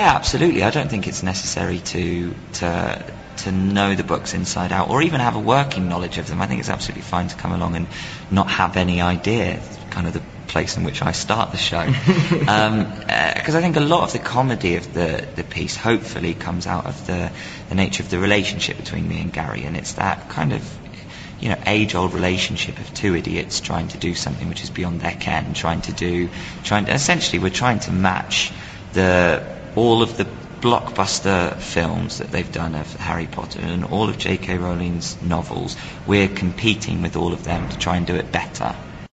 Yeah, absolutely. I don't think it's necessary to to to know the books inside out, or even have a working knowledge of them. I think it's absolutely fine to come along and not have any idea. It's kind of the place in which I start the show, because um, uh, I think a lot of the comedy of the the piece hopefully comes out of the the nature of the relationship between me and Gary, and it's that kind of you know, age-old relationship of two idiots trying to do something which is beyond their ken, trying to do, trying to, essentially we're trying to match the, all of the blockbuster films that they've done of Harry Potter and all of J.K. Rowling's novels. We're competing with all of them to try and do it better.